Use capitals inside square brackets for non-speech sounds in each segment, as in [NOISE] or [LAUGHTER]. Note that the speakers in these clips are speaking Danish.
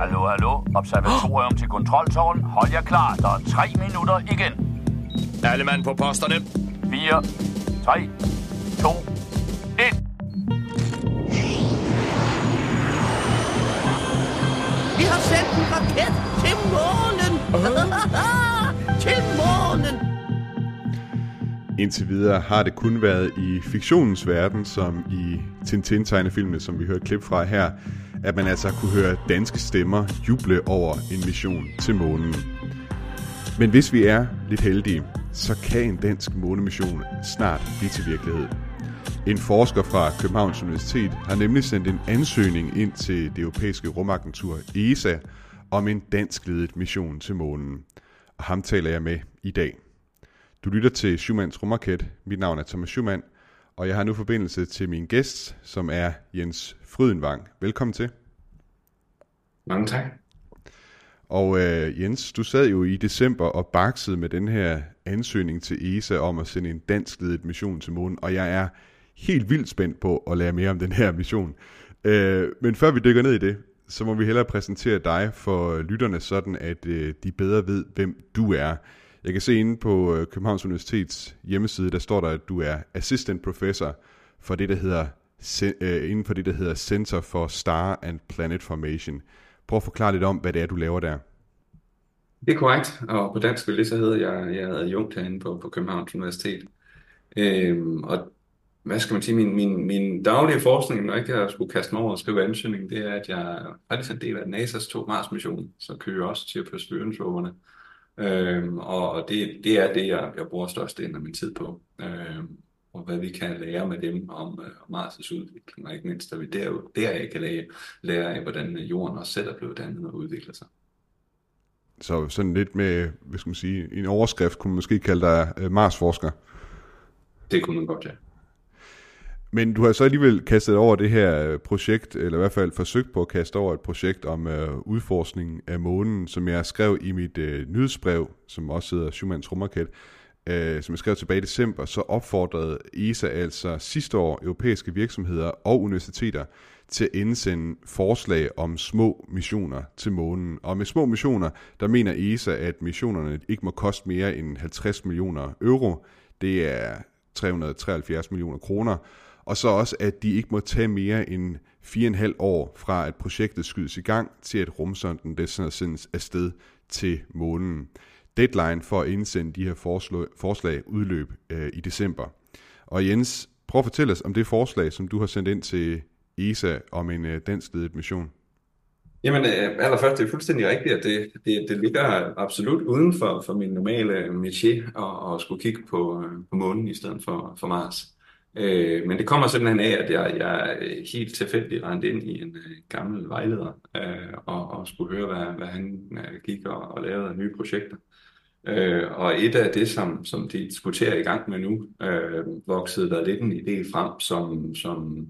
Hallo, hallo. Observatorium til kontroltårn. Hold jer klar. Der er tre minutter igen. Alle mand på posterne. 4, 3, 2, 1. Vi har sendt en raket til månen. [LAUGHS] til månen. Indtil videre har det kun været i fiktionens verden, som i Tintin-tegnefilmene, som vi hørte klip fra her, at man altså kunne høre danske stemmer juble over en mission til månen. Men hvis vi er lidt heldige, så kan en dansk månemission snart blive til virkelighed. En forsker fra Københavns Universitet har nemlig sendt en ansøgning ind til det europæiske rumagentur ESA om en dansk-ledet mission til månen. Og ham taler jeg med i dag. Du lytter til Schumanns Rumarket. Mit navn er Thomas Schumann, og jeg har nu forbindelse til min gæst, som er Jens Frydenvang. Velkommen til. Mange tak. Og øh, Jens, du sad jo i december og baksede med den her ansøgning til ESA om at sende en dansk ledet mission til månen, og jeg er helt vildt spændt på at lære mere om den her mission. Øh, men før vi dykker ned i det, så må vi hellere præsentere dig for lytterne, sådan at øh, de bedre ved, hvem du er. Jeg kan se inde på øh, Københavns Universitets hjemmeside, der står der, at du er assistant professor for det, der hedder, øh, inden for det, der hedder Center for Star and Planet Formation. Prøv at forklare lidt om, hvad det er, du laver der. Det er korrekt, og på dansk vil det så hedder jeg, jeg er adjunkt herinde på, på Københavns Universitet. Øhm, og hvad skal man sige, min, min, min daglige forskning, når ikke jeg skulle kaste mig over og skrive ansøgning, det er, at jeg faktisk er en del af NASA's to Mars-mission, så kører også til Perseverance-roverne. Øhm, og det, det er det, jeg, jeg bruger størstedelen af min tid på. Øhm, og hvad vi kan lære med dem om, øh, om Mars' udvikling, og ikke mindst, at vi der, der kan lære, lære af, hvordan jorden også selv er blevet dannet og udvikler sig. Så sådan lidt med, hvad skal man sige, en overskrift kunne man måske kalde dig øh, Mars-forsker. Det kunne man godt, ja. Men du har så alligevel kastet over det her øh, projekt, eller i hvert fald forsøgt på at kaste over et projekt om uh, udforskning af månen, som jeg skrev i mit uh, nyhedsbrev, som også hedder Schumanns Rumraket, øh, som jeg skrev tilbage i december, så opfordrede ESA altså sidste år europæiske virksomheder og universiteter til at indsende forslag om små missioner til månen. Og med små missioner, der mener ESA, at missionerne ikke må koste mere end 50 millioner euro. Det er 373 millioner kroner og så også, at de ikke må tage mere end 4,5 år fra, at projektet skydes i gang, til at rumsonden det sendes afsted til månen. Deadline for at indsende de her forslag udløb øh, i december. Og Jens, prøv at fortælle os om det forslag, som du har sendt ind til ESA om en øh, dansk ledet mission. Jamen øh, allerførst, det er fuldstændig rigtigt, at det, det, det ligger absolut uden for, for min normale øh, métier at, at skulle kigge på, øh, på månen i stedet for, for Mars. Øh, men det kommer simpelthen af, at jeg, jeg helt tilfældigt rendte ind i en øh, gammel vejleder øh, og, og skulle høre, hvad, hvad han øh, gik og, og lavede af nye projekter. Øh, og et af det, som, som de diskuterer i gang med nu, øh, voksede der lidt en idé frem, som, som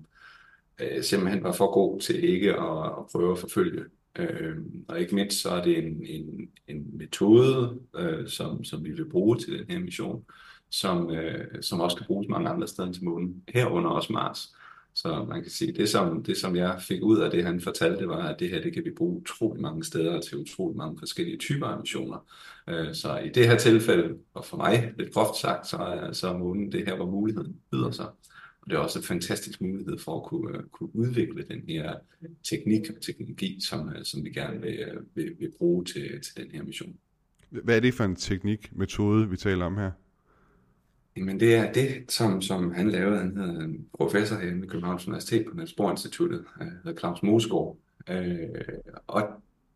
øh, simpelthen var for god til ikke at, at prøve at forfølge. Øh, og ikke mindst så er det en, en, en metode, øh, som, som vi vil bruge til den her mission, som, øh, som også kan bruges mange andre steder end til månen, herunder også Mars. Så man kan sige, det som, det som jeg fik ud af det, han fortalte, var, at det her, det kan vi bruge utrolig mange steder til utrolig mange forskellige typer af missioner. Øh, så i det her tilfælde, og for mig lidt groft sagt, så er, så er månen det her, hvor muligheden byder sig. Og det er også en fantastisk mulighed for at kunne, øh, kunne udvikle den her teknik og teknologi, som, øh, som vi gerne vil, vil, vil bruge til, til den her mission. Hvad er det for en teknik, metode, vi taler om her? Men det er det, som, som han lavede. Han hedder en professor herinde i Københavns Universitet på Niels Bohr Instituttet, øh, hedder Claus Mosgaard. Øh, og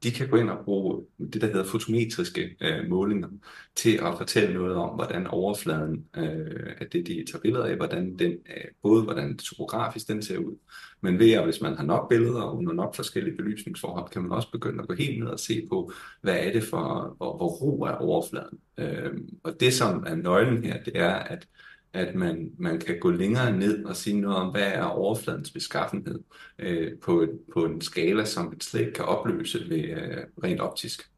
de kan gå ind og bruge det, der hedder fotometriske øh, målinger, til at fortælle noget om, hvordan overfladen øh, af det, de tager billeder af, hvordan den, øh, både hvordan topografisk den ser ud, men ved at hvis man har nok billeder og under nok forskellige belysningsforhold, kan man også begynde at gå helt ned og se på, hvad er det for, hvor, hvor ro er overfladen. Øh, og det, som er nøglen her, det er, at at man, man kan gå længere ned og sige noget om, hvad er overfladens beskaffenhed øh, på, et, på en skala, som et slet kan opløse ved, øh, rent optisk.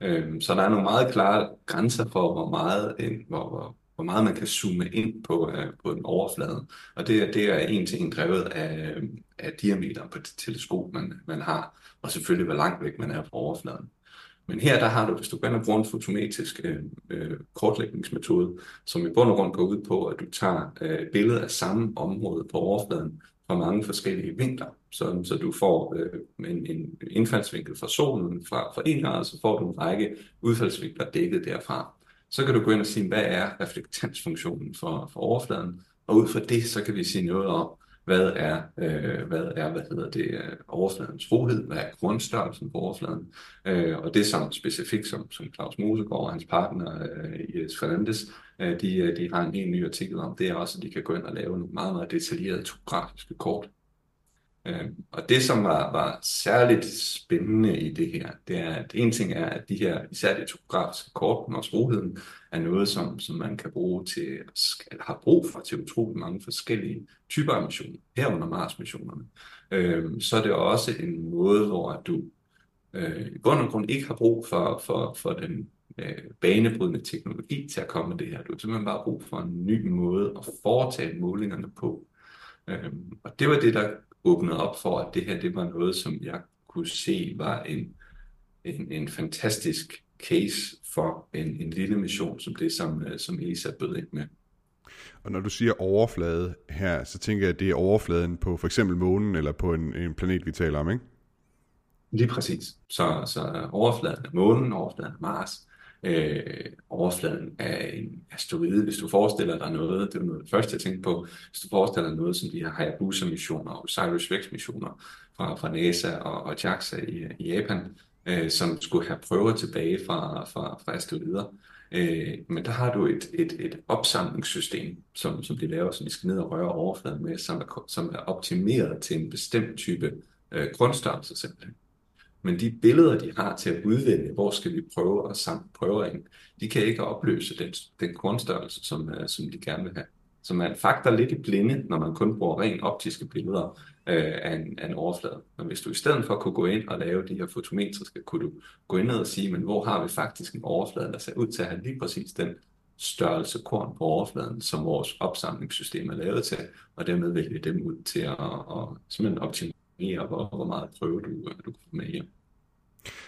Øh, så der er nogle meget klare grænser for, hvor meget, en, hvor, hvor, hvor meget man kan zoome ind på, øh, på en overflade. Og det, det er en til en drevet af, øh, af diameter på det teleskop, man, man har, og selvfølgelig hvor langt væk man er fra overfladen. Men her der har du, hvis du går ind og bruger en fotometrisk øh, øh, kortlægningsmetode, som i bund og grund går ud på, at du tager øh, billedet af samme område på overfladen fra mange forskellige vinkler, så, så du får øh, en, en indfaldsvinkel fra solen fra, fra en grad, så får du en række udfaldsvinkler dækket derfra. Så kan du gå ind og sige, hvad er reflektansfunktionen for, for overfladen, og ud fra det, så kan vi sige noget om, hvad er, øh, hvad er hvad hedder det, øh, overfladens rohed, hvad er grundstørrelsen på overfladen, øh, og det som specifikt, som, som Claus Mosegaard og hans partner øh, Iris Fernandes, øh, de, øh, de har en helt ny artikel om, det er også, at de kan gå ind og lave nogle meget, meget detaljerede topografiske kort. Øh, og det, som var, var særligt spændende i det her, det er, at en ting er, at de her, især de topografiske kort, når roheden, er noget, som, som man kan bruge til, eller har brug for til utrolig mange forskellige typer af missioner, herunder Mars-missionerne. Øh, så er det også en måde, hvor du øh, i bund og grund ikke har brug for, for, for den øh, banebrydende teknologi til at komme med det her. Du har simpelthen bare brug for en ny måde at foretage målingerne på. Øhm, og det var det, der åbnede op for, at det her det var noget, som jeg kunne se var en, en, en fantastisk case for en, en lille mission, som det, som, øh, som ESA bød ind med. Og når du siger overflade her, så tænker jeg, at det er overfladen på for eksempel månen eller på en, en planet, vi taler om, ikke? Lige præcis. Så, så overfladen af månen, overfladen af Mars, øh, overfladen af en asteroide, hvis du forestiller dig noget, det er noget det første, jeg tænkte på, hvis du forestiller dig noget som de her Hayabusa-missioner og Osiris-Rex-missioner fra, fra NASA og, og JAXA i, i Japan, øh, som skulle have prøver tilbage fra, fra, fra asteroider. Øh, men der har du et, et, et opsamlingssystem, som, som de laver, som de skal ned og røre overfladen med, som er, som er optimeret til en bestemt type øh, grundstørrelse simpelthen. Men de billeder, de har til at udvælge, hvor skal vi prøve at samle prøver ind, de kan ikke opløse den, den kornstørrelse, som, uh, som de gerne vil have. Så man fakter lidt i blinde, når man kun bruger rent optiske billeder uh, af, en, af en overflade. Men hvis du i stedet for kunne gå ind og lave de her fotometriske, kunne du gå ind og sige, men hvor har vi faktisk en overflade, der ser ud til at have lige præcis den størrelse korn på overfladen, som vores opsamlingssystem er lavet til, og dermed vælge dem ud til at, at simpelthen optimere, hvor, hvor meget prøve du, øh, du kan få med hjem.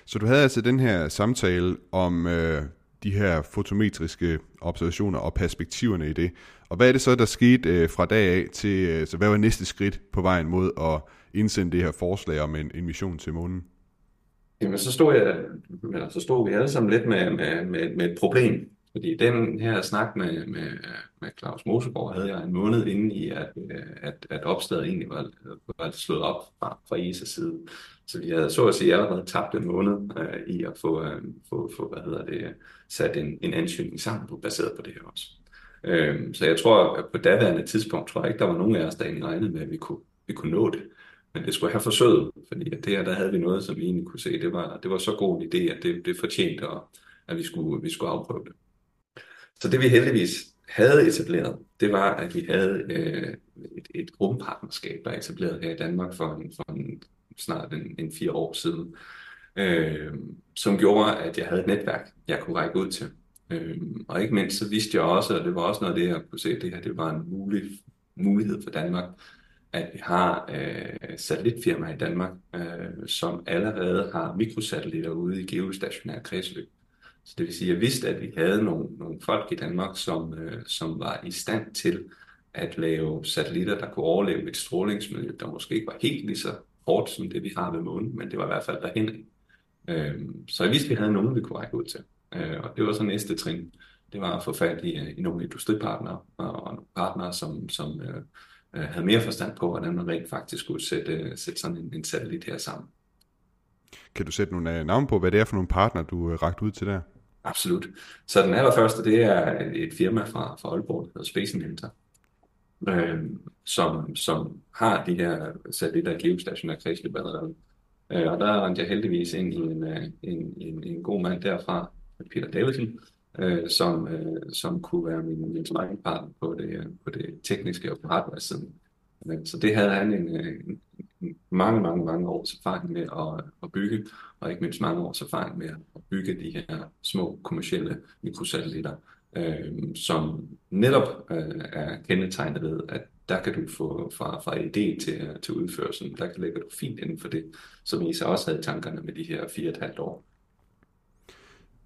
Så du havde altså den her samtale om øh, de her fotometriske observationer og perspektiverne i det. Og hvad er det så, der skete øh, fra dag af til, øh, så hvad var næste skridt på vejen mod at indsende det her forslag om en, en mission til månen? Jamen, så stod, jeg, eller, så stod vi alle sammen lidt med, med, med, med et problem. Fordi den her snak med, med, med Claus Mosegaard havde jeg en måned inden i, at, øh, at, at opslaget egentlig var, var slået op fra, fra ISA's side. Så vi havde så at sige allerede tabt en måned øh, i at få, øh, få, få hvad hedder det, sat en, en ansøgning sammen på, baseret på det her også. Øh, så jeg tror, at på daværende tidspunkt, tror jeg ikke, der var nogen af os, der egentlig regnede med, at vi kunne, vi kunne nå det. Men det skulle have forsøget, fordi at det her, der havde vi noget, som vi egentlig kunne se. Det var, det var så god en idé, at det, det fortjente, at, at vi, skulle, vi skulle afprøve det. Så det vi heldigvis havde etableret, det var, at vi havde øh, et, et rumpartnerskab, der er etableret her i Danmark for en, for en snart en, en fire år siden, øh, som gjorde, at jeg havde et netværk, jeg kunne række ud til. Øh, og ikke mindst så vidste jeg også, og det var også noget af det, jeg kunne se, at det her det var en mulig, mulighed for Danmark, at vi har øh, satellitfirmaer i Danmark, øh, som allerede har mikrosatellitter ude i geostationære kredsløb. Så det vil sige, at jeg vidste, at vi havde nogle, nogle folk i Danmark, som, øh, som var i stand til at lave satellitter, der kunne overleve et strålingsmiljø, der måske ikke var helt lige så hårdt som det, vi har ved månen, men det var i hvert fald derhen. Øh, så jeg vidste, at vi havde nogen, vi kunne række ud til. Øh, og det var så næste trin. Det var at få fat i, øh, i nogle industripartnere og, og nogle partnere, som, som øh, øh, havde mere forstand på, hvordan man rent faktisk skulle sætte, øh, sætte sådan en, en satellit her sammen. Kan du sætte nogle navn på, hvad det er for nogle partnere, du øh, ragt ud til der? Absolut. Så den allerførste, det er et firma fra, fra Aalborg, der hedder Space Inventor, øh, som, som har de her satellitter i geostationære kredsløb allerede. Øh, og der rendte jeg heldigvis ind i en, øh, en, en, en god mand derfra, Peter Davidsen, øh, som, øh, som kunne være min, min sparringpartner på det, øh, på det tekniske og på hardware-siden. Så det havde han en, øh, en, mange, mange, mange års erfaring med at, at bygge, og ikke mindst mange års erfaring med at bygge de her små kommersielle mikrosatellitter øh, som netop øh, er kendetegnet ved, at der kan du få fra, fra idé til, til udførelsen, der ligger du fint inden for det, som I så også havde tankerne med de her fire og et halvt år.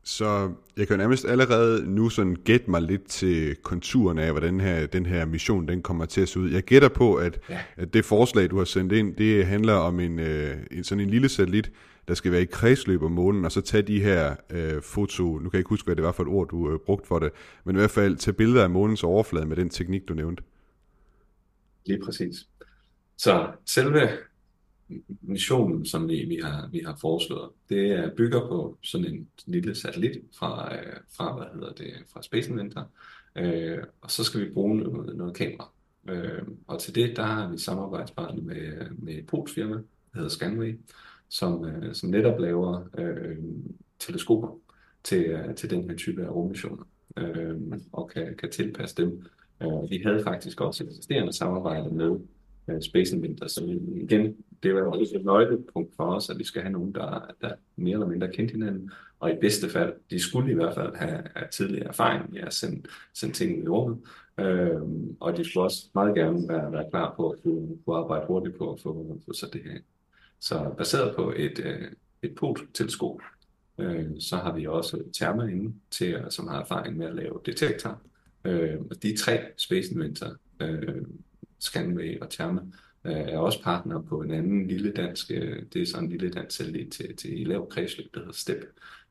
Så jeg kan nærmest allerede nu sådan gætte mig lidt til konturen af, hvordan her, den her mission den kommer til at se ud. Jeg gætter på, at, ja. at det forslag, du har sendt ind, det handler om en, øh, en sådan en lille satellit, der skal være i kredsløb om månen, og så tage de her øh, foto, nu kan jeg ikke huske, hvad det var for et ord, du øh, brugte for det, men i hvert fald tage billeder af månens overflade med den teknik, du nævnte. Lige præcis. Så selve missionen, som vi, vi, har, vi har foreslået, det er, bygger på sådan en lille satellit fra, øh, fra hvad hedder det, fra Space Inventor, øh, og så skal vi bruge noget, noget kamera. Øh, og til det, der har vi samarbejdspartner med, med et polsk firma, der hedder Scanway, som, øh, som netop laver øh, teleskoper til, øh, til den her type af rummissioner, øh, og kan, kan tilpasse dem. Øh, vi havde faktisk også et eksisterende samarbejde med Øh, Space Inventor, så igen, det var også et nøglepunkt for os, at vi skal have nogen, der, der mere eller mindre kendte hinanden, og i bedste fald, de skulle i hvert fald have, have tidligere erfaring med at sende, sende ting i rummet, øh, og de skulle også meget gerne være, være klar på at kunne, kunne arbejde hurtigt på at få, få sat det her Så baseret på et, øh, et POT-teleskop, øh, så har vi også Therma inde, til, som har erfaring med at lave detektor. Øh, og de tre Space Inventor, øh, Scanway og Therma, øh, er også partner på en anden lille dansk, øh, det er sådan en lille dansk satellit til, til lav kredsløb, der hedder STEP,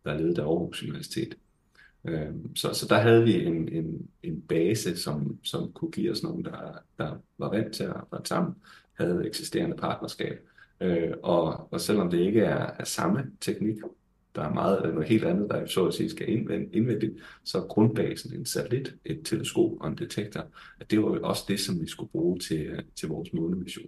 der er ledet af Aarhus Universitet. Øh, så, så der havde vi en, en, en base, som, som kunne give os nogen, der, der var vant til at arbejde sammen, havde eksisterende partnerskab. Øh, og, og selvom det ikke er, er samme teknik, der er meget noget helt andet, der så at sige skal indvendigt, så er grundbasen en satellit, et teleskop og en detektor, at det var jo også det, som vi skulle bruge til, øh, til vores månemission.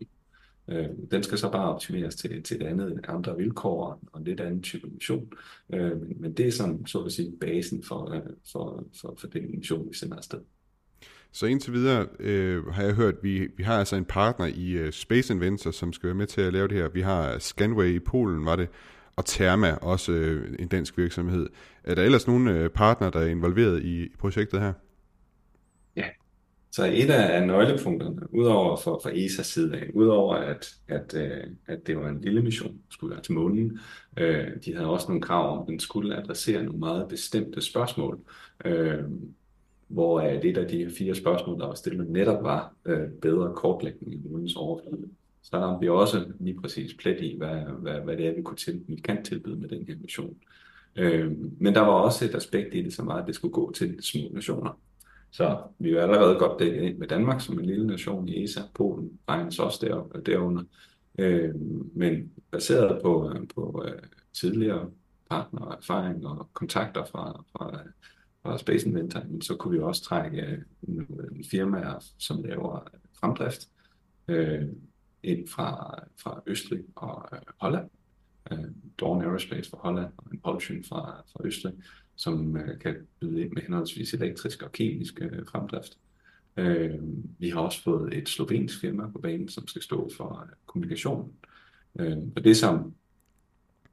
Øh, den skal så bare optimeres til, til et andet, andre vilkår og en lidt anden type mission. Øh, men, men det er sådan, så at sige, basen for, øh, for, for, for den mission, vi sender afsted. Så indtil videre øh, har jeg hørt, at vi, vi har altså en partner i uh, Space Inventor, som skal være med til at lave det her. Vi har Scanway i Polen, var det, og Therma, også øh, en dansk virksomhed. Er der ellers nogle øh, partner, der er involveret i, i projektet her? Ja, så et af nøglepunkterne, udover for, for ESA's side af, udover at, at, øh, at det var en lille mission, skulle være til månen, øh, de havde også nogle krav om, at den skulle adressere nogle meget bestemte spørgsmål, øh, hvor øh, det af de fire spørgsmål, der var stillet, netop var øh, bedre kortlægning i månens overflade så ramte vi også lige præcis plet i, hvad, hvad, hvad det er, vi, kunne til, vi kan tilbyde med den her mission. Øh, men der var også et aspekt i det, som var, at det skulle gå til små nationer. Så vi er allerede godt dækket ind med Danmark som en lille nation i ESA. Polen regnes også der, derunder. Øh, men baseret på, på uh, tidligere partner, erfaring og kontakter fra, fra, fra Space Inventor, så kunne vi også trække uh, firmaer, som laver fremdrift, øh, ind fra, fra Østrig og øh, Holland. Øh, Dawn Aerospace fra Holland og Impulsion fra, fra Østrig, som øh, kan byde ind med henholdsvis elektrisk og kemisk øh, fremdrift. Øh, vi har også fået et slovensk firma på banen, som skal stå for øh, kommunikation. Øh, og det som,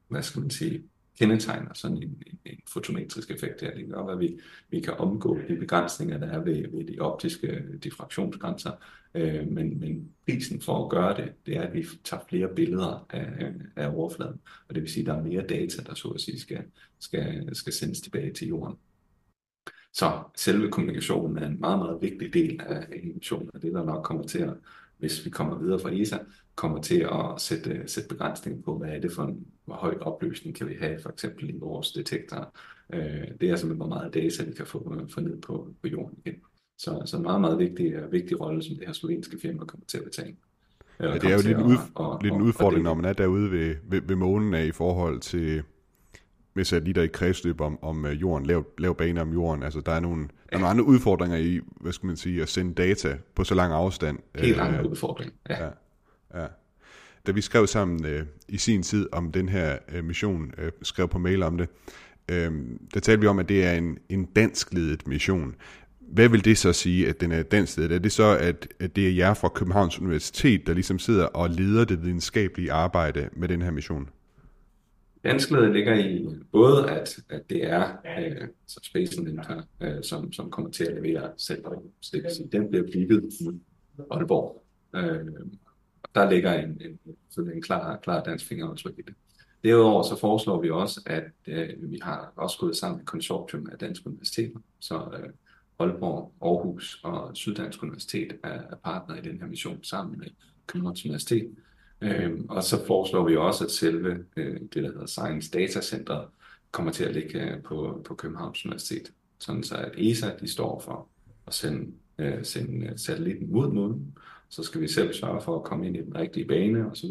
hvad skal man sige, kendetegner sådan en, en, en fotometrisk effekt her. Det gør, at vi, vi kan omgå de begrænsninger, der er ved, ved de optiske diffraktionsgrænser, øh, men, men prisen for at gøre det, det er, at vi tager flere billeder af, af overfladen, og det vil sige, at der er mere data, der så at sige skal, skal, skal sendes tilbage til jorden. Så selve kommunikationen er en meget, meget vigtig del af emissionen, og det der nok kommer til at, hvis vi kommer videre fra ESA, kommer til at sætte, sætte begrænsning på, hvad er det for en, hvor høj opløsning kan vi have, for eksempel i vores detektorer. Øh, det er simpelthen, hvor meget data vi kan få, få ned på, på jorden igen. Så, så en meget, meget vigtig, vigtig rolle, som det her slovenske firma kommer til at betale. Ja, det er jo lidt, en, ud, og, lidt en udfordring, når man er derude ved, ved, ved månen af i forhold til lige der i kredsløb om, om jorden, lav, lav bane om jorden. Altså, der er nogle, der er nogle andre udfordringer i, hvad skal man sige, at sende data på så lang afstand. Helt uh, andre udfordringer, ja. ja. Ja. Da vi skrev sammen øh, i sin tid om den her øh, mission, øh, skrev på mail om det, øh, der talte vi om, at det er en, en dansk-ledet mission. Hvad vil det så sige, at den er dansk-ledet? Er det så, at, at det er jer fra Københavns Universitet, der ligesom sidder og leder det videnskabelige arbejde med den her mission? Vanskeligheden ligger i både, at, at det er øh, så Space Center, øh, som, som kommer til at levere selv. Så det vil sige, den bliver bygget i Aalborg. Øh, der ligger en, en, en, en klar, klar dansk fingeraftryk i det. Derudover så foreslår vi også, at øh, vi har også gået sammen med konsortium af Danske Universiteter, så øh, Aalborg, Aarhus og Syddansk Universitet er, er partner i den her mission sammen med Københavns Universitet. Øhm, og så foreslår vi også, at selve øh, det, der hedder Science Data Center, kommer til at ligge øh, på, på Københavns Universitet. Sådan så at ESA de står for at sende, øh, sende satellitten satellitten mod månen. Så skal vi selv sørge for at komme ind i den rigtige bane osv.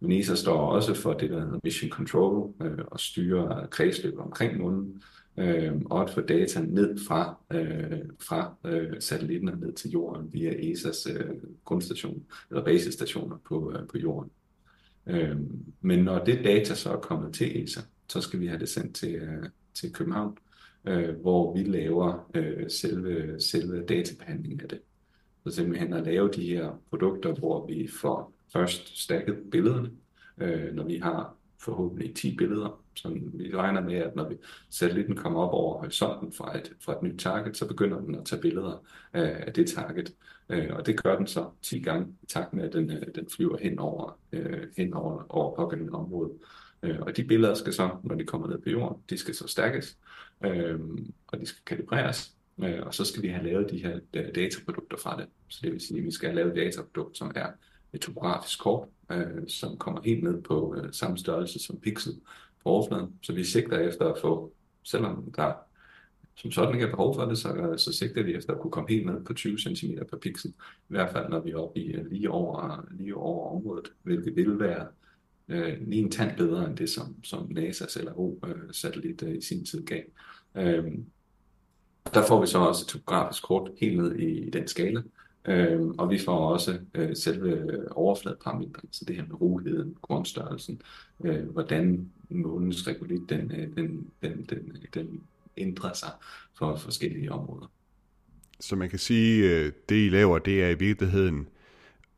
Men ESA står også for det, der hedder Mission Control øh, og styre kredsløb omkring månen øh, og at få data ned fra, øh, fra øh, satellitten og ned til jorden via ESA's øh, grundstation eller basestationer på, øh, på jorden. Øh, men når det data så er kommet til ESA, så skal vi have det sendt til, øh, til København, øh, hvor vi laver øh, selve, selve databehandlingen af det. Så simpelthen at lave de her produkter, hvor vi får først stakket billederne, øh, når vi har forhåbentlig 10 billeder, som vi regner med, at når vi satellitten kommer op over horisonten fra et, fra et nyt target, så begynder den at tage billeder af, af det target. Øh, og det gør den så 10 gange i takt med, at den, øh, den flyver hen over, øh, hen over, over pågældende område. Øh, og de billeder skal så, når de kommer ned på jorden, de skal så stærkes, øh, og de skal kalibreres, øh, og så skal vi have lavet de her øh, dataprodukter fra det. Så det vil sige, at vi skal have lavet et dataprodukt, som er et topografisk kort, øh, som kommer helt ned på øh, samme størrelse som pixel overfladen. Så vi sigter efter at få, selvom der som sådan ikke er behov for det, så, så sigter vi efter at kunne komme helt ned på 20 cm per pixel. I hvert fald når vi er oppe i øh, lige over, lige over området, hvilket vil være øh, lige en tand bedre end det, som, som NASA's LRO-satellit øh, øh, i sin tid gav. Øh, der får vi så også et topografisk kort helt ned i, i den skala, Øh, og vi får også øh, selve overfladeparametrene, så altså det her med roligheden, kornstørrelsen, øh, hvordan månens regulit den, øh, den, den, den, den ændrer sig for forskellige områder. Så man kan sige, at det I laver, det er i virkeligheden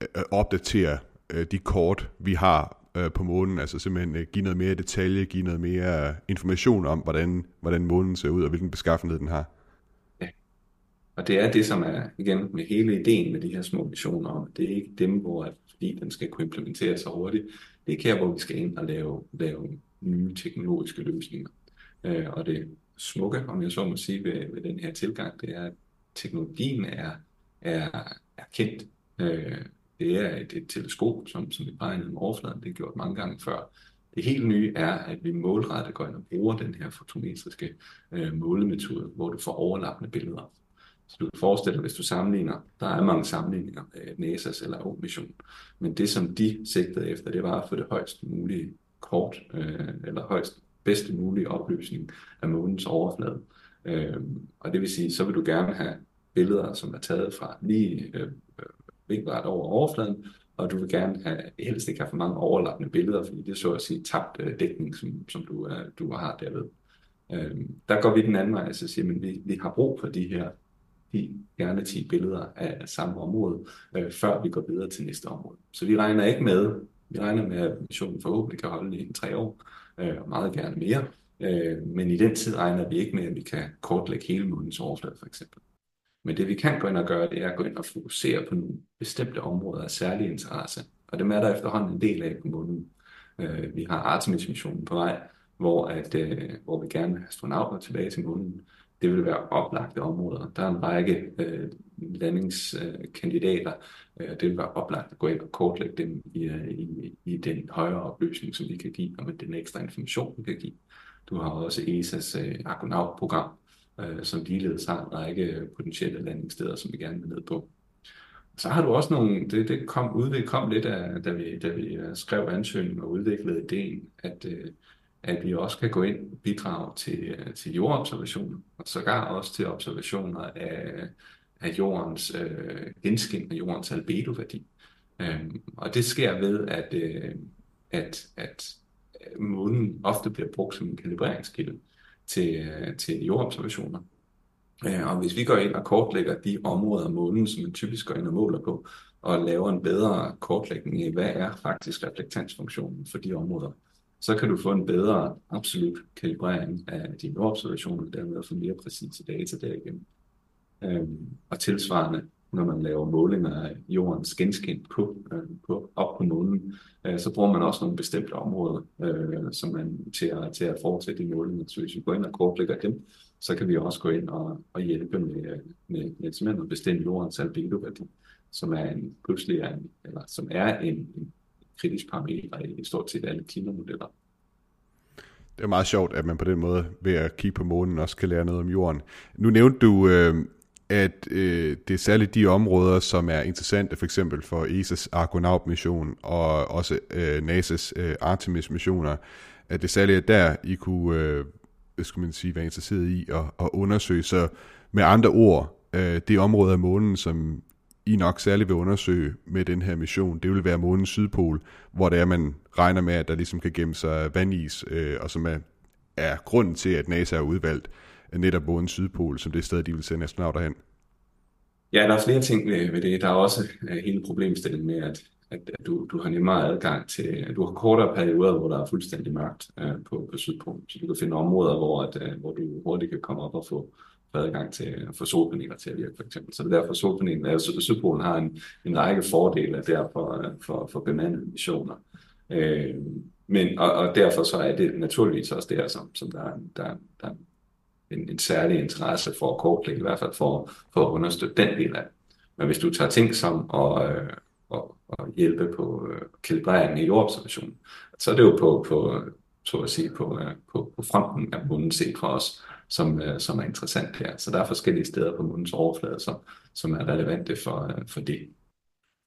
øh, at opdatere øh, de kort, vi har på månen, altså simpelthen give noget mere detalje, give noget mere information om, hvordan, hvordan månen ser ud, og hvilken beskaffenhed den har. Og det er det, som er igen med hele ideen med de her små missioner om, det er ikke dem, hvor at, fordi den skal kunne implementeres så hurtigt. Det er ikke her, hvor vi skal ind og lave, lave nye teknologiske løsninger. Øh, og det smukke, om jeg så må sige, ved, ved den her tilgang, det er, at teknologien er, er, er kendt. Øh, det er et, et teleskop, som, som vi peger ned med overfladen. Det er gjort mange gange før. Det helt nye er, at vi målrettet går ind og bruger den her fotometriske øh, målemetode, hvor du får overlappende billeder. Så du kan forestille dig, hvis du sammenligner, der er mange sammenligninger med NASA's eller O-mission, men det som de sigtede efter, det var at få det højst mulige kort, øh, eller højst bedste mulige opløsning af månens overflade. Øh, og det vil sige, så vil du gerne have billeder, som er taget fra lige øh, øh vinkelret over overfladen, og du vil gerne have, helst ikke have for mange overlappende billeder, fordi det er så at sige tabt øh, dækning, som, som du, øh, du har derved. Øh, der går vi den anden vej, så siger at vi, vi har brug for de her de gerne 10 billeder af samme område, øh, før vi går videre til næste område. Så vi regner ikke med, vi regner med, at missionen forhåbentlig kan holde i en tre år, øh, og meget gerne mere. Øh, men i den tid regner vi ikke med, at vi kan kortlægge hele månens overflade, for eksempel. Men det vi kan gå ind og gøre, det er at gå ind og fokusere på nogle bestemte områder af særlig interesse. Og dem er der efterhånden en del af på måneden. Øh, vi har Artemis-missionen på vej, hvor, at, øh, hvor vi gerne vil have astronauter tilbage til månen det vil være oplagte områder. Der er en række øh, landingskandidater, øh, det vil være oplagt at gå ind og kortlægge dem i, øh, i, i den højere opløsning, som vi kan give, og med den ekstra information, vi kan give. Du har også ESA's øh, Argonaut-program, øh, som ligeledes har en række potentielle landingssteder, som vi gerne vil ned på. Så har du også nogle, det, det kom, udvik, kom lidt af, da vi, da vi øh, skrev ansøgningen og udviklede ideen, at øh, at vi også kan gå ind og bidrage til, øh, til jordobservationer, og sågar også til observationer af, af jordens øh, genskin og jordens albedo-værdi. Øhm, og det sker ved, at, øh, at, at månen ofte bliver brugt som en kalibreringskilde til, øh, til jordobservationer. Øh, og hvis vi går ind og kortlægger de områder af månen, som man typisk går ind og måler på, og laver en bedre kortlægning af, hvad er faktisk reflektansfunktionen for de områder, så kan du få en bedre absolut kalibrering af dine observationer, og dermed få mere præcise data derigennem. Øhm, og tilsvarende, når man laver målinger af jordens genskin på, øh, på, op på månen, øh, så bruger man også nogle bestemte områder, øh, som man til at, til at fortsætte de målinger. Så hvis vi går ind og kortlægger dem, så kan vi også gå ind og, og hjælpe med, øh, med, med simpelthen at bestemme jordens albedo-værdi, som er en, pludselig er en, eller som er en, en kritisk parameter i stort set alle klimamodeller. Det er meget sjovt, at man på den måde ved at kigge på månen også kan lære noget om jorden. Nu nævnte du, øh, at øh, det er særligt de områder, som er interessante, for eksempel for ESA's Argonaut-mission og også øh, NASA's øh, Artemis-missioner, at det særligt er der, I kunne, øh, hvad skal man sige, være interesseret i at, at undersøge. Så med andre ord, øh, det område af månen, som i nok særligt vil undersøge med den her mission, det vil være månens sydpol, hvor det er, man regner med, at der ligesom kan gemme sig vandis, øh, og som er, er grunden til, at NASA har udvalgt netop månens sydpol, som det sted, de vil sende astronauter hen. Ja, der er flere ting ved, det. Der er også øh, hele problemstillingen med, at, at, at du, du har nemmere adgang til, at du har kortere perioder, hvor der er fuldstændig mørkt øh, på, på Sydpolen. Så du kan finde områder, hvor, at, øh, hvor du hurtigt kan komme op og få adgang til at få solpaneler til at virke, for eksempel. Så det er derfor, solpaneler, altså Sydpolen har en, en række fordele der for, for, for bemandede missioner. Øh, men, og, og derfor så er det naturligvis også der, som, som der, der, der en, en særlig interesse for at kortlægge, i hvert fald for, for at understøtte den del af Men hvis du tager ting som at, øh, at, at hjælpe på øh, kalibreringen i jordobservationen, så er det jo på, på så at sige, på, øh, på, på fronten af munden set for os, som, øh, som er interessant her. Så der er forskellige steder på mundens overflade, som, som er relevante for, øh, for det.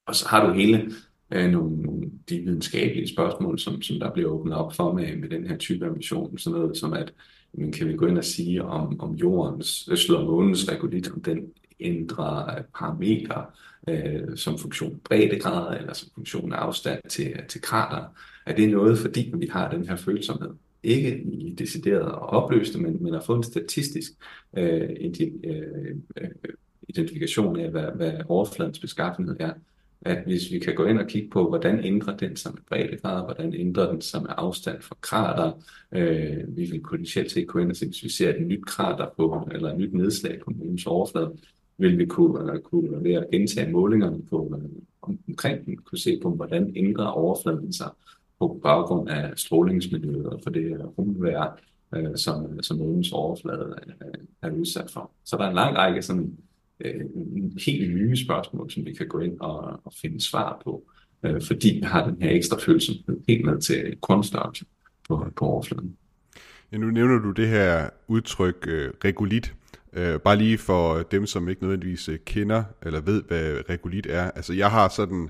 Og så har du hele øh, nogle, nogle de videnskabelige spørgsmål, som, som der bliver åbnet op for med, med den her type af mission. Sådan noget som at men kan vi gå ind og sige, om, om jordens, slår månens regolit, om den ændre øh, parametre øh, som funktion breddegrad eller som funktion afstand til, til krater. Er det noget, fordi vi har den her følsomhed? Ikke i decideret og opløste, men, men at få en statistisk øh, øh, øh, identifikation af, hvad, hvad overfladens beskaffenhed er at hvis vi kan gå ind og kigge på, hvordan ændrer den sig med breddegrad, hvordan ændrer den sig med afstand fra krater, øh, vi vil potentielt set kunne ind og se, hvis vi ser et nyt krater på, eller et nyt nedslag på månens overflade, vil vi kunne, eller kunne ved at gentage målingerne på, øh, omkring den, kunne se på, hvordan ændrer overfladen sig på baggrund af strålingsmiljøet for det rumvær, øh, som, som månens overflade er, er udsat for. Så der er en lang række sådan øh, helt nye spørgsmål, som vi kan gå ind og, og finde svar på, øh, fordi vi har den her ekstra følsomhed helt ned til grundstørrelse på, på overfladen. Ja, nu nævner du det her udtryk øh, regulit. Øh, bare lige for dem, som ikke nødvendigvis øh, kender eller ved, hvad regulit er. Altså jeg har sådan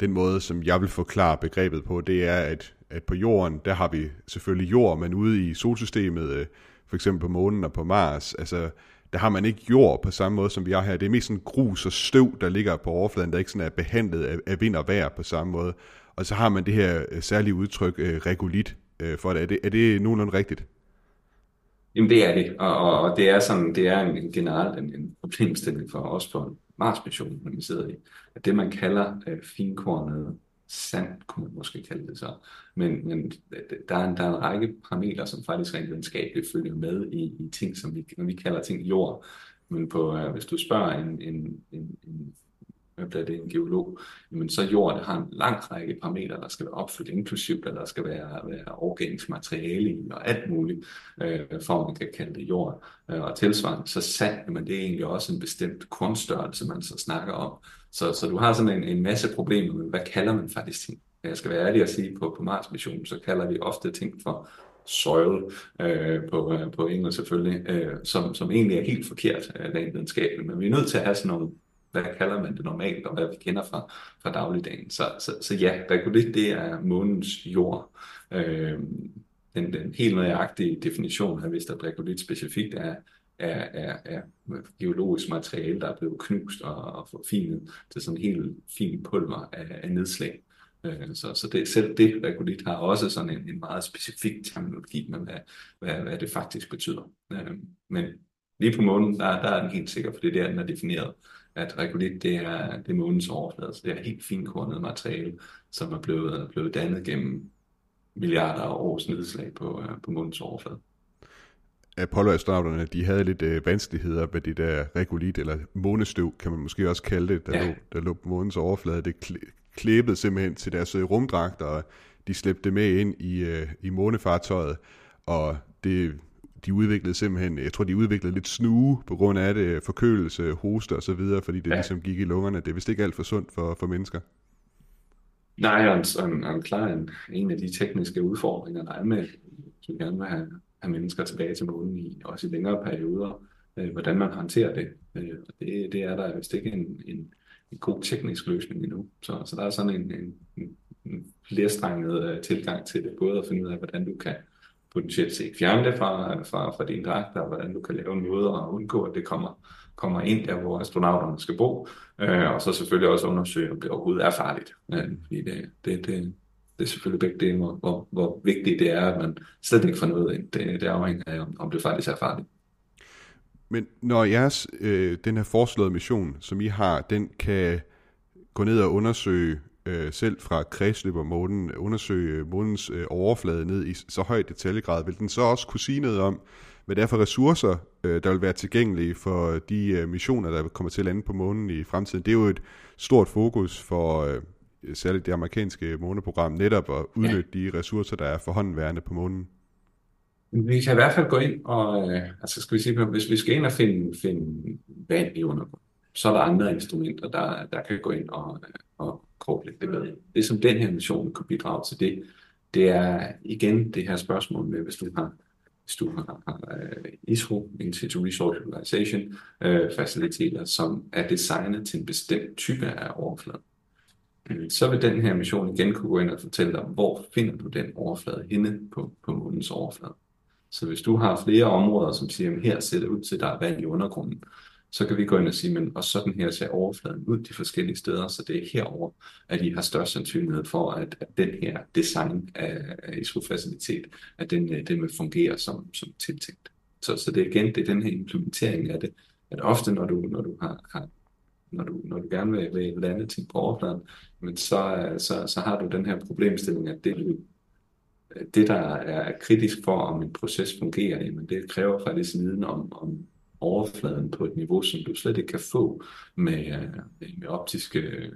den måde, som jeg vil forklare begrebet på, det er, at, at på jorden, der har vi selvfølgelig jord, men ude i solsystemet, øh, for eksempel på månen og på Mars, altså der har man ikke jord på samme måde, som vi har her. Det er mest sådan grus og støv, der ligger på overfladen, der ikke sådan er behandlet af, af vind og vejr på samme måde. Og så har man det her øh, særlige udtryk, øh, regulit, øh, for det. Er det, er det nogenlunde rigtigt? Jamen det er det, og, og, og det er sådan, det er en, en generelt en, en problemstilling for os på Mars-missionen, når vi sidder i, at det man kalder øh, finkornet sand, kunne man måske kalde det så. Men, men øh, der, er en, der er en række parametre, som faktisk rent videnskabeligt følger med i, i ting, som vi, når vi kalder ting jord. Men på, øh, hvis du spørger en, en, en, en hvad bliver det, en geolog, jamen så jord, det har en lang række parametre, der skal være opfyldt, inklusivt, at der skal være, være organisk materiale i, og alt muligt, øh, for at man kan kalde det jord. Øh, og tilsvarende, så sand, men det er egentlig også en bestemt kornstørrelse, man så snakker om. Så, så du har sådan en, en masse problemer med, hvad kalder man faktisk ting? Jeg skal være ærlig at sige, på, på Mars-missionen, så kalder vi ofte ting for soil øh, på, øh, på engelsk selvfølgelig, øh, som, som egentlig er helt forkert øh, rent videnskabeligt. Men vi er nødt til at have sådan nogle hvad kalder man det normalt, og hvad vi kender fra, fra dagligdagen. Så, så, så ja, regolit, det er månens jord. Øh, den, den helt nøjagtige definition af, hvis der regolit specifikt er, er, er, er geologisk materiale, der er blevet knust og, og forfinet til sådan en helt fin pulver af, af nedslag. Øh, så, så det, selv det regolit har også sådan en, en meget specifik terminologi med, hvad, hvad, hvad det faktisk betyder. Øh, men lige på månen, der, der er den helt sikker, for det er der, den er defineret at regolit det er, det er månens overflade, så det er helt finkornet materiale, som er blevet, blevet dannet gennem milliarder af års nedslag på, øh, på månens overflade. Apollo-astronauterne, de havde lidt øh, vanskeligheder med det der regolit, eller månestøv, kan man måske også kalde det, der, ja. lå, der lå på månens overflade. Det klæ- klæbede simpelthen til deres øh, rumdragter, og de slæbte det med ind i, øh, i månefartøjet, og det, de udviklede simpelthen, jeg tror, de udviklede lidt snue på grund af det, forkølelse, hoste og så videre, fordi det ja. ligesom gik i lungerne. Det er vist ikke alt for sundt for, for mennesker. Nej, og en, en, en klar en, en af de tekniske udfordringer, der er med, som gerne vil have, have mennesker tilbage til månen i, også i længere perioder, øh, hvordan man håndterer det. Øh, og det, det er der vist ikke en, en, en god teknisk løsning endnu. Så, så der er sådan en, en, en flerstrenget øh, tilgang til det, både at finde ud af, hvordan du kan potentielt set fjerne det fra, fra, fra din dragt, og hvordan du kan lave en måde at undgå, at det kommer, kommer ind der, hvor astronauterne skal bo, øh, og så selvfølgelig også undersøge, om det overhovedet er farligt. Øh, fordi det, det, det, det er selvfølgelig begge dele, hvor, hvor, hvor vigtigt det er, at man slet ikke får noget ind. Det, det afhænger af, om, om det faktisk er farligt. Men når jeres, øh, den her foreslåede mission, som I har, den kan gå ned og undersøge øh, selv fra kredsløb og månen, undersøge månens øh, overflade ned i så høj detaljegrad, vil den så også kunne sige noget om, hvad det er for ressourcer, øh, der vil være tilgængelige for de øh, missioner, der kommer til at lande på månen i fremtiden. Det er jo et stort fokus for øh, særligt det amerikanske måneprogram, netop at udnytte ja. de ressourcer, der er forhåndenværende på månen. Vi kan i hvert fald gå ind og, øh, altså skal vi sige, hvis vi skal ind og finde, finde vand i undergrunden, så er der andre instrumenter, der, der kan gå ind og, og kortlægge det bedre. Det, som den her mission kan bidrage til det, det er igen det her spørgsmål med, hvis du har hvis du har, har uh, ISRO, In situ Resource Utilization, uh, faciliteter, som er designet til en bestemt type af overflade. Mm. så vil den her mission igen kunne gå ind og fortælle dig, hvor finder du den overflade henne på, på månens overflade. Så hvis du har flere områder, som siger, at her ser det ud til, at der er vand i undergrunden, så kan vi gå ind og sige, men og sådan her ser overfladen ud de forskellige steder, så det er herover, at I har størst sandsynlighed for, at, at den her design af, af ISO-facilitet, at den, øh, den vil fungere som, som tiltænkt. Så, så det er igen, det er den her implementering af det, at ofte når du, når du har, har når du, når du gerne vil, vil lande ting på overfladen, men så, øh, så, så har du den her problemstilling, at det, det der er kritisk for, om en proces fungerer, jamen det kræver faktisk viden om, om overfladen på et niveau, som du slet ikke kan få med, øh, med optiske øh,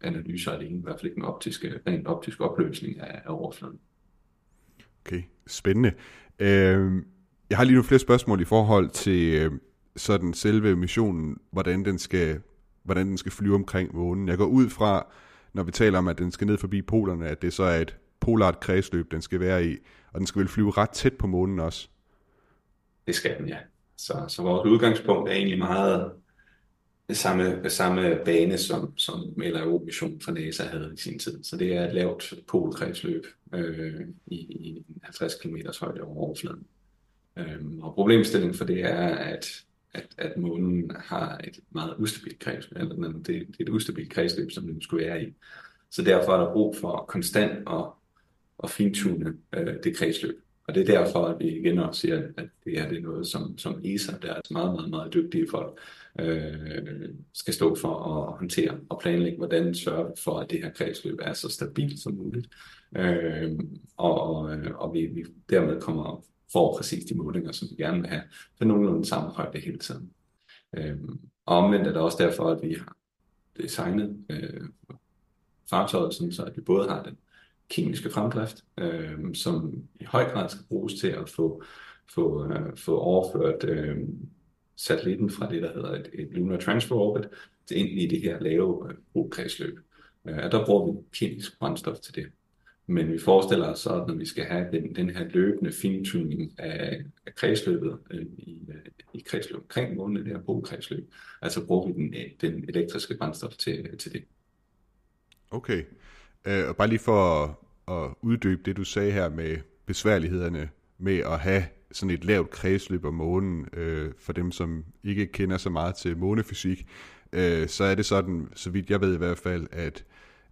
analyser alene, i hvert fald ikke med optiske, rent optisk opløsning af, af overfladen. Okay, spændende. Øh, jeg har lige nogle flere spørgsmål i forhold til øh, sådan selve missionen, hvordan den skal hvordan den skal flyve omkring månen. Jeg går ud fra, når vi taler om, at den skal ned forbi polerne, at det så er et polart kredsløb, den skal være i, og den skal vel flyve ret tæt på månen også. Det skal den, ja. Så, så vores udgangspunkt er egentlig meget det samme, samme bane, som, som LRO-mission fra NASA havde i sin tid. Så det er et lavt polkredsløb øh, i, i 50 km højde over overfladen. Øh, og problemstillingen for det er, at, at, at månen har et meget ustabilt kredsløb, eller det, det er et ustabilt kredsløb, som den skulle være i. Så derfor er der brug for konstant at, at fintune øh, det kredsløb. Og det er derfor, at vi igen også siger, at det her det er noget, som, som ESA, der er meget, meget, meget dygtige folk, øh, skal stå for at håndtere og planlægge, hvordan sørge for, at det her kredsløb er så stabilt som muligt. Øh, og og øh, vi, vi dermed kommer får præcis de målinger, som vi gerne vil have, for nogenlunde samme højde hele tiden. Øhm, og omvendt er det også derfor, at vi har designet øh, fartøjet, sådan så at vi både har den kemiske fremdrift, øh, som i høj grad skal bruges til at få, få, øh, få overført øh, satellitten fra det, der hedder et, et Lunar Transfer Orbit, til ind i det her lave øh, kredsløb. Øh, der bruger vi kemisk brændstof til det. Men vi forestiller os så, at når vi skal have den, den her løbende fintuning af, af kredsløbet øh, i, øh, i kredsløb omkring månen, det her kredsløb, altså bruger vi den, den elektriske brændstof til, til det. Okay. Øh, og bare lige for at, at uddybe det, du sagde her med besværlighederne med at have sådan et lavt kredsløb om månen, øh, for dem, som ikke kender så meget til månefysik, øh, så er det sådan, så vidt jeg ved i hvert fald, at,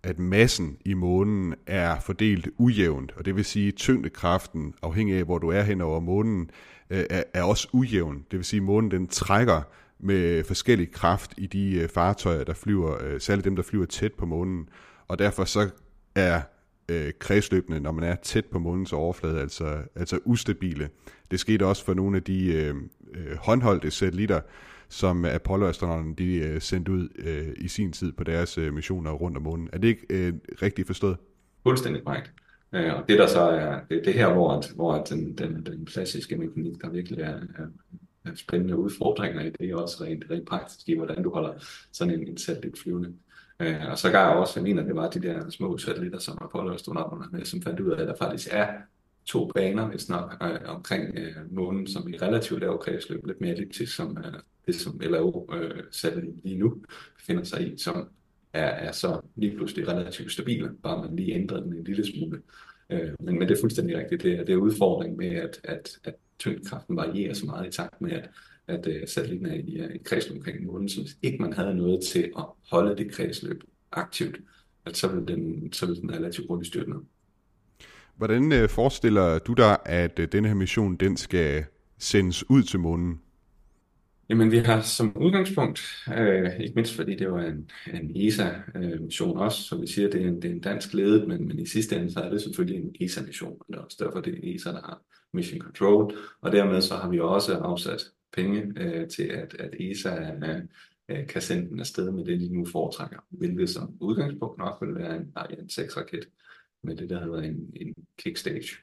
at massen i månen er fordelt ujævnt, og det vil sige, at tyngdekraften, afhængig af hvor du er hen over månen, øh, er, er også ujævn. Det vil sige, at månen den trækker med forskellig kraft i de øh, fartøjer, der flyver, øh, særligt dem, der flyver tæt på månen og derfor så er øh, kredsløbende, når man er tæt på månens overflade, altså, altså ustabile. Det skete også for nogle af de øh, øh, håndholdte satellitter, som Apollo-astronauterne de øh, sendte ud øh, i sin tid på deres øh, missioner rundt om månen. Er det ikke øh, rigtigt forstået? Fuldstændig korrekt. Øh, og det der så er, det, det her, hvor, at, hvor at den, den, den klassiske mekanik, der virkelig er, er, er spændende udfordringer i det, er også rent, rent praktisk i, hvordan du holder sådan en, en satellit flyvende. Øh, og så gav jeg også, jeg mener, det var de der små satellitter, som Apollo-astronauterne med, som fandt ud af, at der faktisk er to baner, hvis nok, øh, omkring øh, månen, som i relativt lav kredsløb, lidt mere elliptisk, som øh, det, som LAO-satellit øh, lige nu befinder sig i, som er, er så lige pludselig relativt stabile, bare man lige ændrer den en lille smule. Øh, men, men det er fuldstændig rigtigt. Det er, det er udfordring med, at, at, at tyngdekraften varierer så meget i takt med, at, at øh, satellitten er i et kredsløb omkring månen, så hvis ikke man havde noget til at holde det kredsløb aktivt, at så ville den, så ville den relativt hurtigt styrte ned. Hvordan øh, forestiller du dig, at øh, denne her mission den skal sendes ud til månen? Jamen, vi har som udgangspunkt, øh, ikke mindst fordi det var en, en ESA-mission også, så vi siger, at det er en, det er en dansk ledet, men, men i sidste ende så er det selvfølgelig en ESA-mission, og det er også derfor, det er ESA, der har mission control, og dermed så har vi også afsat penge øh, til, at, at ESA øh, øh kan sende den afsted med det, de nu foretrækker, hvilket som udgangspunkt nok vil være en Ariane 6-raket med det, der hedder en, en kickstage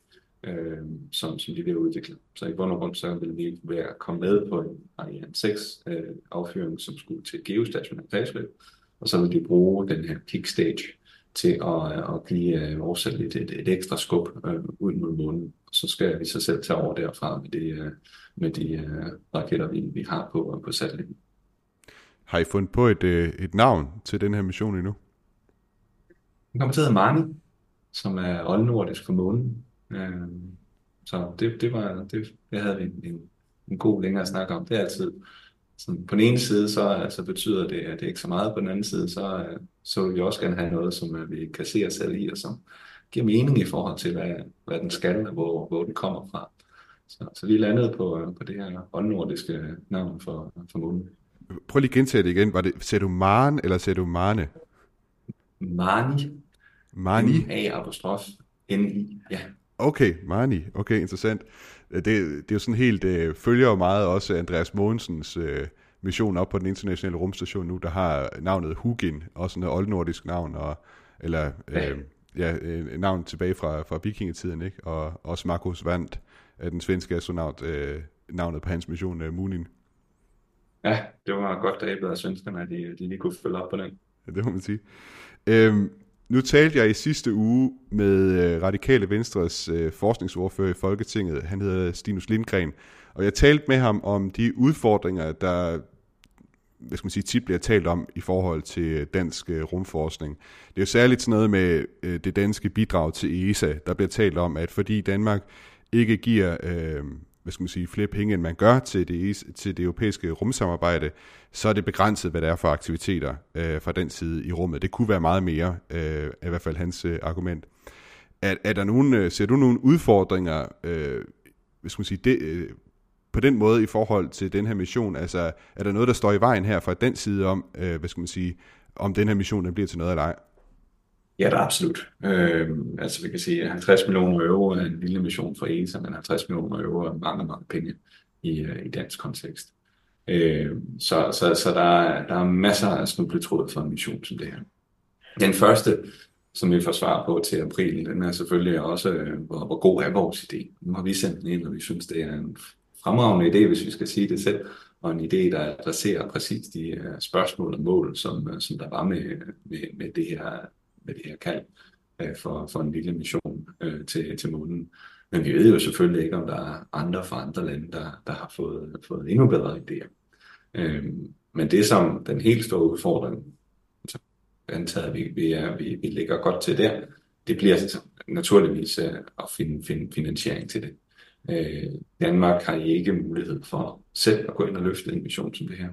øh, som, som de vil udvikle. Så i bund og grund så vil vi være komme med på en Ariane 6 øh, affyring, som skulle til geostationær kredsløb, og så vil de bruge den her kickstage til at, at give øh, vores lidt et, et ekstra skub øh, ud mod månen. Så skal vi så selv tage over derfra med, det, øh, med de øh, raketter, vi, vi har på, på satellitten. Har I fundet på et, øh, et navn til den her mission endnu? Den kommer til at hedde Marni, som er oldnordisk for månen. Øh, så det, det, var, det, det havde vi en, en, en god længere snak om. Det er altid sådan, på den ene side, så altså, betyder det, at det ikke så meget. På den anden side, så, så vil vi også gerne have noget, som vi kan se os selv i, og som giver mening i forhold til, hvad, hvad den skal, og hvor, hvor den kommer fra. Så, så vi landede på, på det her åndnordiske navn for, for månen. Prøv lige at gentage det igen. Var det, ser du Maren, eller ser du Marne? Marni. Marni? M-A-apostrof. N-I, ja. Okay, Marni. Okay, interessant. Det, det er jo sådan helt, det følger jo meget også Andreas Mogensens øh, mission op på den internationale rumstation nu, der har navnet Hugin, også en oldnordisk navn, og, eller øh, ja, et navn tilbage fra, fra vikingetiden, ikke? og også Markus Vandt, den svenske astronaut, øh, navnet på hans mission, øh, Munin. Ja, det var godt dræbet af svenskerne, at de, de lige kunne følge op på den. Ja, det må man sige. Øhm, nu talte jeg i sidste uge med øh, Radikale Venstres øh, forskningsordfører i Folketinget. Han hedder Stinus Lindgren. Og jeg talte med ham om de udfordringer, der hvad skal man sige, tit bliver talt om i forhold til dansk øh, rumforskning. Det er jo særligt sådan noget med øh, det danske bidrag til ESA. Der bliver talt om, at fordi Danmark ikke giver øh, hvad skal man sige, flere penge, end man gør til det, til det europæiske rumsamarbejde, så er det begrænset, hvad der er for aktiviteter øh, fra den side i rummet. Det kunne være meget mere, øh, i hvert fald hans øh, argument. Er, er der nogen, øh, ser du nogle udfordringer, øh, hvad skal man sige, det, øh, på den måde i forhold til den her mission? Altså, er der noget, der står i vejen her fra den side om, øh, hvad skal man sige, om den her mission den bliver til noget eller ej? Ja, det er absolut. Øh, altså vi kan sige, at 50 millioner euro er en lille mission for ESA, men 50 millioner euro er mange, mange penge i, øh, i dansk kontekst. Øh, så så, så der, er, der er masser af snubletråd for en mission som det her. Den første, som vi får svar på til april, den er selvfølgelig også, øh, hvor, hvor god er vores idé. Nu har vi sendt den ind, og vi synes, det er en fremragende idé, hvis vi skal sige det selv, og en idé, der adresserer præcis de øh, spørgsmål og mål, som, som der var med, med, med det her med det her kald øh, for, for en lille mission øh, til, til månen. Men vi ved jo selvfølgelig ikke, om der er andre fra andre lande, der, der har fået, fået endnu bedre idéer. Øh, men det som den helt store udfordring, så antaget, vi, vi, er, vi, vi ligger godt til der, det bliver naturligvis øh, at finde, finde finansiering til det. Øh, Danmark har ikke mulighed for selv at gå ind og løfte en mission som det her.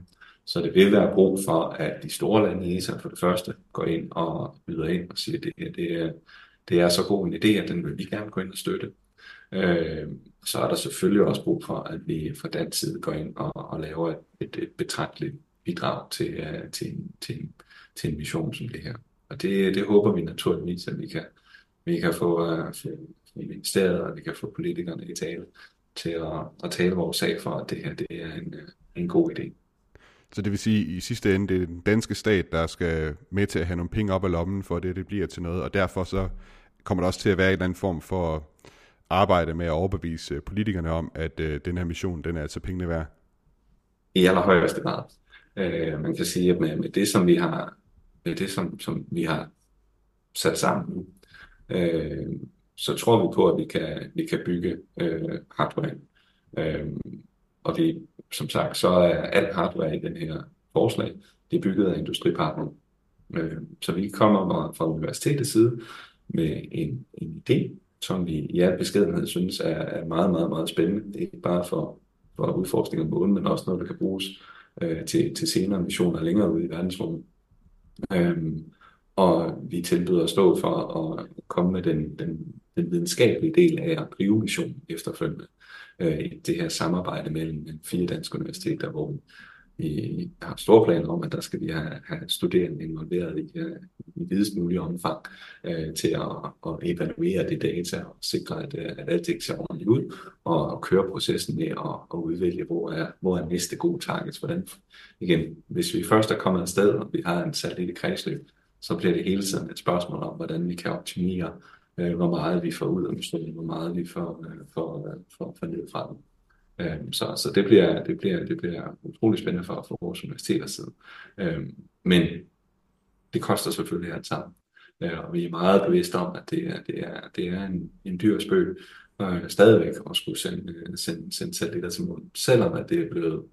Så det vil være brug for, at de store lande i ESA for det første går ind og byder ind og siger, at det, her, det, er, det er så god en idé, at den vil vi gerne gå ind og støtte. Øh, så er der selvfølgelig også brug for, at vi fra den side går ind og, og laver et, et betragteligt bidrag til, uh, til, en, til, en, til en mission som det her. Og det, det håber vi naturligvis, at vi kan, vi kan få, uh, ministeriet, og vi kan få politikerne i tale til at, at tale vores sag for, at det her det er en, øh, en god idé. Så det vil sige, at i sidste ende, det er den danske stat, der skal med til at have nogle penge op af lommen, for det, det bliver til noget, og derfor så kommer der også til at være en eller anden form for arbejde med at overbevise øh, politikerne om, at øh, den her mission, den er altså pengene værd? I allerhøjeste grad. Øh, man kan sige, at med, med det, som vi har, med det, som, som vi har sat sammen nu, øh, så tror vi på, at vi kan, vi kan bygge øh, hardware. Øh, og vi, som sagt, så er alt hardware i den her forslag, det er bygget af industripartner. Øh, så vi kommer fra universitetets side med en, en idé, som vi i al beskedenhed synes er, er meget, meget, meget spændende. Ikke bare for, for udforskning af månen, men også noget, der kan bruges øh, til, til senere missioner længere ude i verdensrummet. Øhm, og vi tilbyder at stå for at komme med den, den, den videnskabelige del af at drive missionen efterfølgende. Øh, det her samarbejde mellem øh, fire danske universiteter, hvor vi har store planer om, at der skal vi have, have studerende involveret i, øh, i videst mulig omfang øh, til at, at evaluere det data og sikre, at, øh, at alt det ser ordentligt ud, og, og køre processen med at, at udvælge, hvor er, hvor er næste gode targets. Hvordan, igen, hvis vi først er kommet afsted, og vi har en satellit i kredsløb, så bliver det hele tiden et spørgsmål om, hvordan vi kan optimere, øh, hvor meget vi får ud af missionen, hvor meget vi får, øh, får, øh, får, får ned fra den. Øh, så, så det bliver, det, bliver, det bliver utrolig spændende for, for vores universiteter side. Øh, men det koster selvfølgelig alt sammen. Øh, og vi er meget bevidste om, at det er, det er, det er en, en dyr spøg øh, stadigvæk at skulle sende, øh, sende, sende satellitter til månen, selvom at det er blevet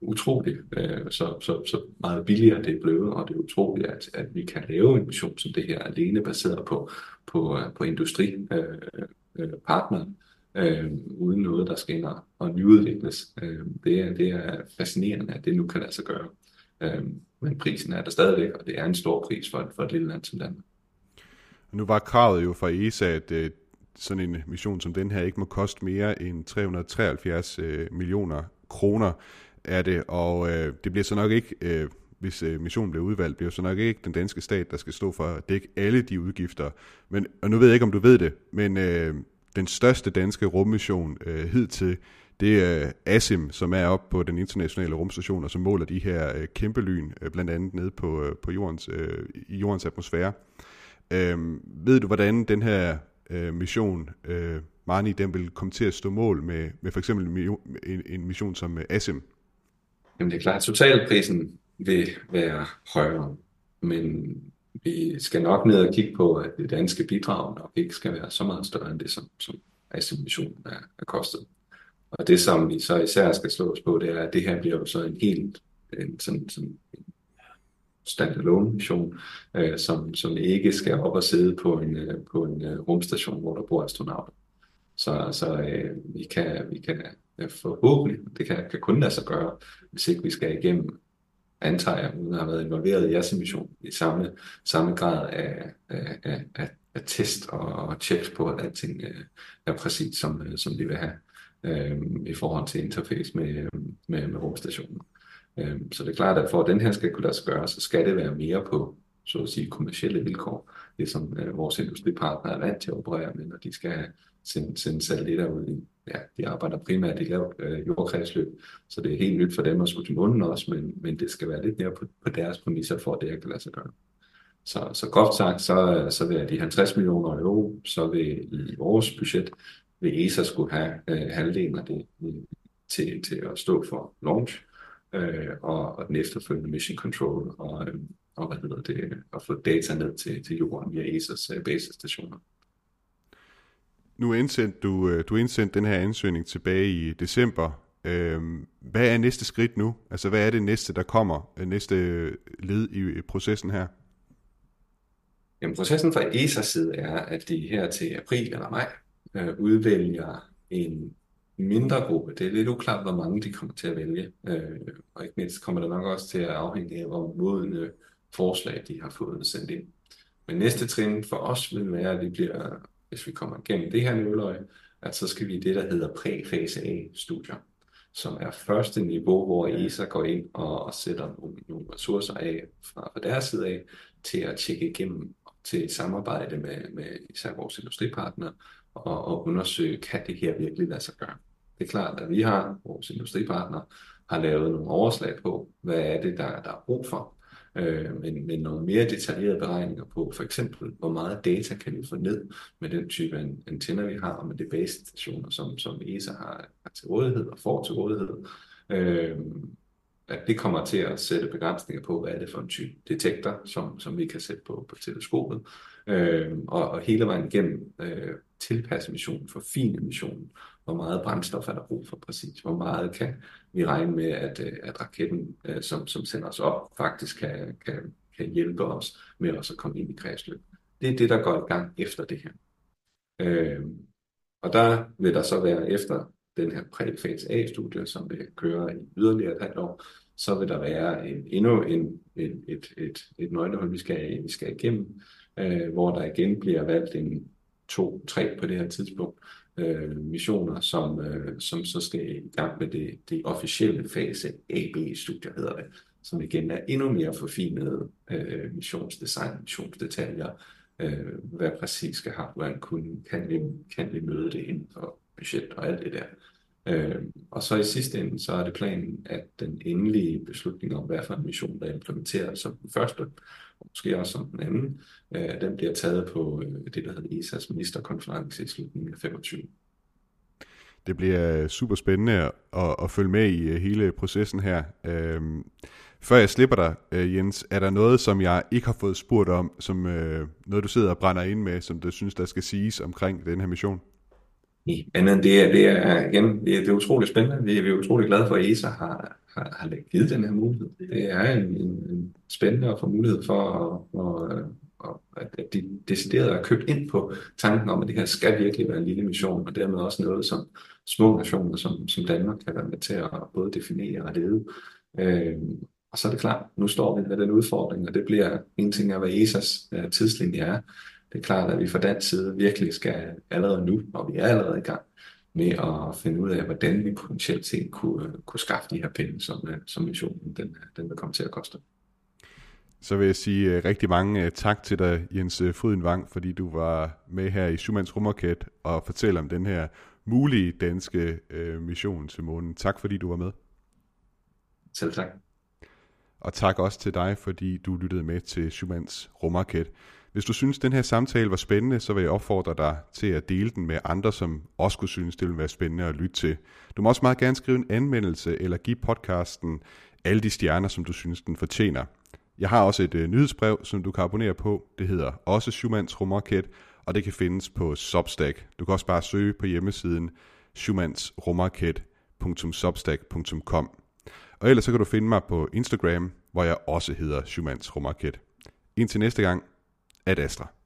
utroligt, øh, så, så, så meget billigere det er blevet, og det er utroligt, at, at vi kan lave en mission som det her, alene baseret på, på, øh, på industripartnere. Øh, øh, øh, uden noget, der skal ind og, og nyudvikles. Øh, det, er, det er fascinerende, at det nu kan lade sig gøre. Øh, men prisen er der stadigvæk, og det er en stor pris for, for et lille land som Danmark. Nu var kravet jo fra ESA, at øh, sådan en mission som den her ikke må koste mere end 373 øh, millioner kroner er det, og øh, det bliver så nok ikke, øh, hvis øh, missionen bliver udvalgt, bliver så nok ikke den danske stat, der skal stå for at dække alle de udgifter. Men, og nu ved jeg ikke, om du ved det, men øh, den største danske rummission øh, hidtil, det er øh, ASIM, som er oppe på den internationale rumstation, og som måler de her øh, kæmpe lyn, øh, blandt andet nede på, øh, på jordens, øh, i jordens atmosfære. Øh, ved du, hvordan den her øh, mission, øh, Marni, den vil komme til at stå mål med, med for eksempel en, en mission som øh, ASIM? Jamen det er klart, at totalprisen vil være højere, men vi skal nok ned og kigge på, at det danske bidrag nok ikke skal være så meget større end det, som, som assimilationen er, er kostet. Og det, som vi så især skal slå os på, det er, at det her bliver jo så en helt en, sådan, sådan en standalone mission, øh, som, som ikke skal op og sidde på en, øh, på en øh, rumstation, hvor der bor astronauter. Så, så øh, vi kan, vi kan Øh, forhåbentlig, det kan, kan kun lade sig gøre, hvis ikke vi skal igennem antager jeg, uden at have været involveret i jeres mission, i samme, samme grad af, af, af, af, af test og, og checks på, at alting øh, er præcis, som, øh, som de vil have øh, i forhold til interface med, øh, med, med rumstationen. Øh, så det er klart, at for at den her skal kunne lade sig gøre, så skal det være mere på så at sige kommersielle vilkår, det som øh, vores industripartner er vant til at operere med, når de skal sende, sende satellitter ud i ja, de arbejder primært i lavt øh, jordkredsløb, så det er helt nyt for dem at skulle til munden også, men, men det skal være lidt mere på, på deres præmisser for, at det kan lade sig gøre. Så, så groft sagt, så, så vil de 50 millioner euro, så vil i vores budget, vil ESA skulle have øh, halvdelen af det øh, til, til at stå for launch, øh, og, og den efterfølgende mission control, og, øh, og hvad hedder det, at få data ned til, til jorden via ESA's øh, basestationer nu indsendte du, øh, du indsendte den her ansøgning tilbage i december. Øhm, hvad er næste skridt nu? Altså hvad er det næste, der kommer? Øh, næste øh, led i processen her? Jamen processen fra ESA's side er, at de her til april eller maj øh, udvælger en mindre gruppe. Det er lidt uklart, hvor mange de kommer til at vælge. Øh, og ikke mindst kommer det nok også til at afhænge af, hvor modne forslag de har fået sendt ind. Men næste trin for os vil være, at vi bliver hvis vi kommer igennem det her nåløje, at så skal vi i det, der hedder præfase A-studier, som er første niveau, hvor ESA går ind og, og sætter nogle, nogle ressourcer af fra, fra deres side af, til at tjekke igennem, til et samarbejde med, med især vores industripartnere og, og undersøge, kan det her virkelig lade sig gøre. Det er klart, at vi har, vores industripartnere, har lavet nogle overslag på, hvad er det, der, der er brug for. Øh, men, men nogle mere detaljerede beregninger på, for eksempel, hvor meget data kan vi få ned med den type antenner, vi har, og med de basestationer, som, som ESA har, har til rådighed og får til rådighed. Øh, at det kommer til at sætte begrænsninger på, hvad er det for en type detektor, som, som vi kan sætte på, på teleskopet. Øh, og, og hele vejen igennem øh, tilpasse missionen, forfine missionen, hvor meget brændstof er der brug for præcis, hvor meget kan vi regne med, at, øh, at raketten, øh, som, som sender os op, faktisk kan, kan, kan hjælpe os med også at komme ind i kredsløb. Det er det, der går i gang efter det her. Øh, og der vil der så være efter den her præfase A-studie, som vil køre i yderligere et halvt år, så vil der være en, endnu en, en, et, et, et nøglehul, vi skal, vi skal igennem, øh, hvor der igen bliver valgt en to, tre på det her tidspunkt, øh, missioner, som, øh, som så skal i gang med det, det officielle fase AB-studier, hedder det, som igen er endnu mere forfinet øh, missionsdesign, missionsdetaljer, øh, hvad præcis skal hardwaren kunne, kan vi, kan vi møde det inden for budget og alt det der. Øh, og så i sidste ende, så er det planen, at den endelige beslutning om, hvad for en mission, der implementeres som den første, og måske også som den anden, øh, den bliver taget på øh, det, der hedder ESA's ministerkonference i slutningen af 25. Det bliver super spændende at, at følge med i øh, hele processen her. Øhm, før jeg slipper dig, øh, Jens, er der noget, som jeg ikke har fået spurgt om, som øh, noget, du sidder og brænder ind med, som du synes, der skal siges omkring den her mission? Men det er, det er, igen, det er, det er utroligt spændende. Vi er, vi er utrolig glade for, at ESA har, har, har givet den her mulighed. Det er en, en spændende at få mulighed for at, at, at, at de deciderede er købe ind på tanken om, at det her skal virkelig være en lille mission, og dermed også noget, som små nationer som, som Danmark kan være med til at både definere og lede. Øh, og så er det klart, nu står vi med den udfordring, og det bliver en ting af, hvad ESA's øh, tidslinje er det er klart, at vi fra dansk side virkelig skal allerede nu, og vi er allerede i gang med at finde ud af, hvordan vi potentielt set kunne, øh, kunne skaffe de her penge, som, øh, som missionen den, øh, den vil komme til at koste. Så vil jeg sige øh, rigtig mange øh, tak til dig, Jens øh, Frydenvang, fordi du var med her i Schumanns Rumraket og fortæller om den her mulige danske øh, mission til månen. Tak fordi du var med. Selv tak. Og tak også til dig, fordi du lyttede med til Schumanns Rumraket. Hvis du synes, den her samtale var spændende, så vil jeg opfordre dig til at dele den med andre, som også kunne synes, det ville være spændende at lytte til. Du må også meget gerne skrive en anmeldelse eller give podcasten alle de stjerner, som du synes, den fortjener. Jeg har også et øh, nyhedsbrev, som du kan abonnere på. Det hedder også Schumanns Rumraket, og det kan findes på Substack. Du kan også bare søge på hjemmesiden schumannsrumraket.substack.com. Og ellers så kan du finde mig på Instagram, hvor jeg også hedder Schumanns Rumraket. Indtil næste gang, Ad Astra.